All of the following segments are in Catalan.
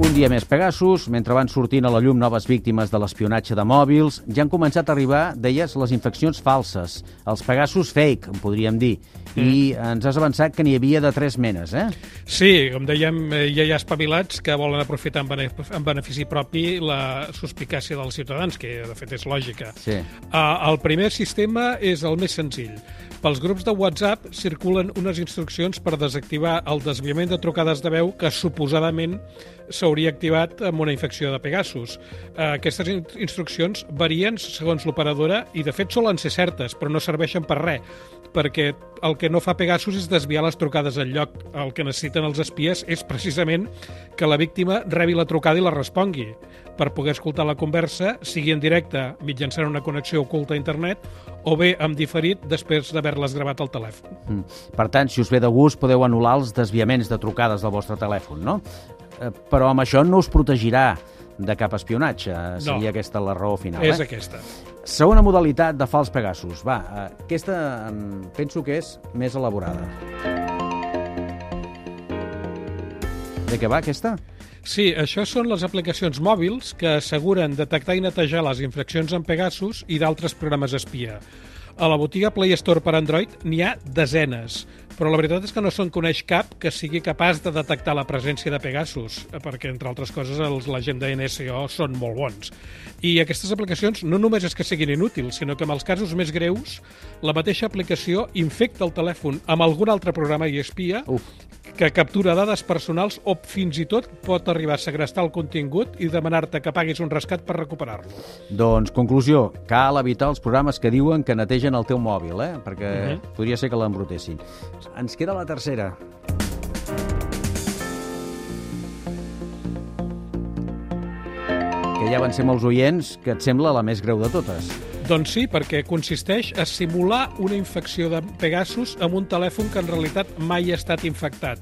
Un dia més Pegasus, mentre van sortint a la llum noves víctimes de l'espionatge de mòbils, ja han començat a arribar, deies, les infeccions falses, els Pegasus fake, en podríem dir. Mm. I ens has avançat que n'hi havia de tres menes, eh? Sí, com dèiem, eh, ja hi ha espavilats que volen aprofitar en, benef en benefici propi la suspicàcia dels ciutadans, que de fet és lògica. Sí. Uh, el primer sistema és el més senzill. Pels grups de WhatsApp circulen unes instruccions per desactivar el desviament de trucades de veu que suposadament s'hauria activat amb una infecció de Pegasus. Uh, aquestes in instruccions varien segons l'operadora i de fet solen ser certes, però no serveixen per res, perquè el que no fa Pegasus és desviar les trucades al lloc. El que necessiten els espies és precisament que la víctima rebi la trucada i la respongui per poder escoltar la conversa, sigui en directe mitjançant una connexió oculta a internet o bé amb diferit després d'haver-les gravat al telèfon. Mm. Per tant, si us ve de gust, podeu anul·lar els desviaments de trucades del vostre telèfon, no? Eh, però amb això no us protegirà de cap espionatge. Seria No. aquesta la raó final, És eh? aquesta. Segona modalitat de fals Pegasus. Va, eh, aquesta penso que és més elaborada. De què va, aquesta? Sí, això són les aplicacions mòbils que asseguren detectar i netejar les infraccions en Pegasus i d'altres programes espia. A la botiga Play Store per Android n'hi ha desenes, però la veritat és que no se'n coneix cap que sigui capaç de detectar la presència de Pegasus, perquè, entre altres coses, els, la gent de NSO són molt bons. I aquestes aplicacions no només és que siguin inútils, sinó que en els casos més greus, la mateixa aplicació infecta el telèfon amb algun altre programa i espia Uf. Que captura dades personals o fins i tot pot arribar a segrestar el contingut i demanar-te que paguis un rescat per recuperar-lo. Doncs, conclusió, cal evitar els programes que diuen que netegen el teu mòbil, eh? perquè Mhm. podria ser que l'embrutessin. Ens queda la tercera. Que ja van ser molts oients, que et sembla la més greu de totes. Doncs sí, perquè consisteix a simular una infecció de Pegasus amb un telèfon que en realitat mai ha estat infectat.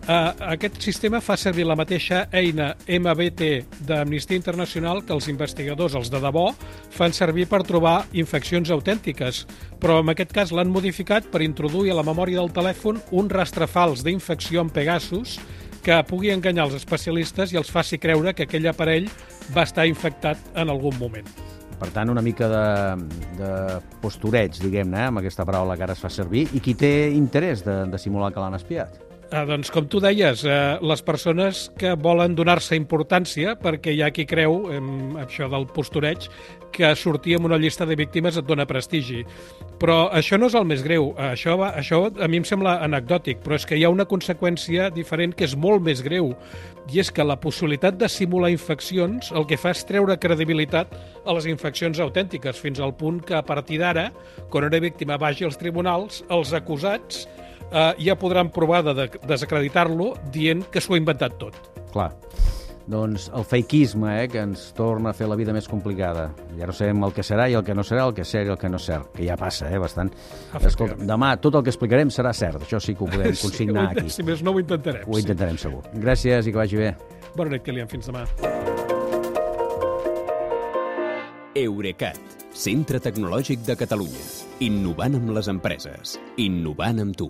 Uh, aquest sistema fa servir la mateixa eina MBT d'Amnistia Internacional que els investigadors, els de debò, fan servir per trobar infeccions autèntiques, però en aquest cas l'han modificat per introduir a la memòria del telèfon un rastre fals d'infecció amb Pegasus que pugui enganyar els especialistes i els faci creure que aquell aparell va estar infectat en algun moment. Per tant, una mica de, de postureig, diguem-ne, eh, amb aquesta paraula que ara es fa servir, i qui té interès de, de simular que l'han espiat? Ah, doncs, com tu deies, eh, les persones que volen donar-se importància, perquè hi ha qui creu, en això del postureig, que sortir en una llista de víctimes et dona prestigi. Però això no és el més greu. Això, va, això a mi em sembla anecdòtic, però és que hi ha una conseqüència diferent que és molt més greu, i és que la possibilitat de simular infeccions el que fa és treure credibilitat a les infeccions autèntiques, fins al punt que a partir d'ara, quan una víctima vagi als tribunals, els acusats eh, ja podran provar de, de desacreditar-lo dient que s'ho ha inventat tot. Clar. Doncs el fakeisme, eh, que ens torna a fer la vida més complicada. Ja no sabem el que serà i el que no serà, el que és cert i el que no és cert, que ja passa, eh, bastant. Escolta, demà tot el que explicarem serà cert, això sí que ho podem consignar sí, aquí. Si més no, ho intentarem. Ho intentarem segur. Gràcies i que vagi bé. Bona nit, Kilian. Fins demà. Eurecat, centre tecnològic de Catalunya. Innovant amb les empreses. Innovant amb tu.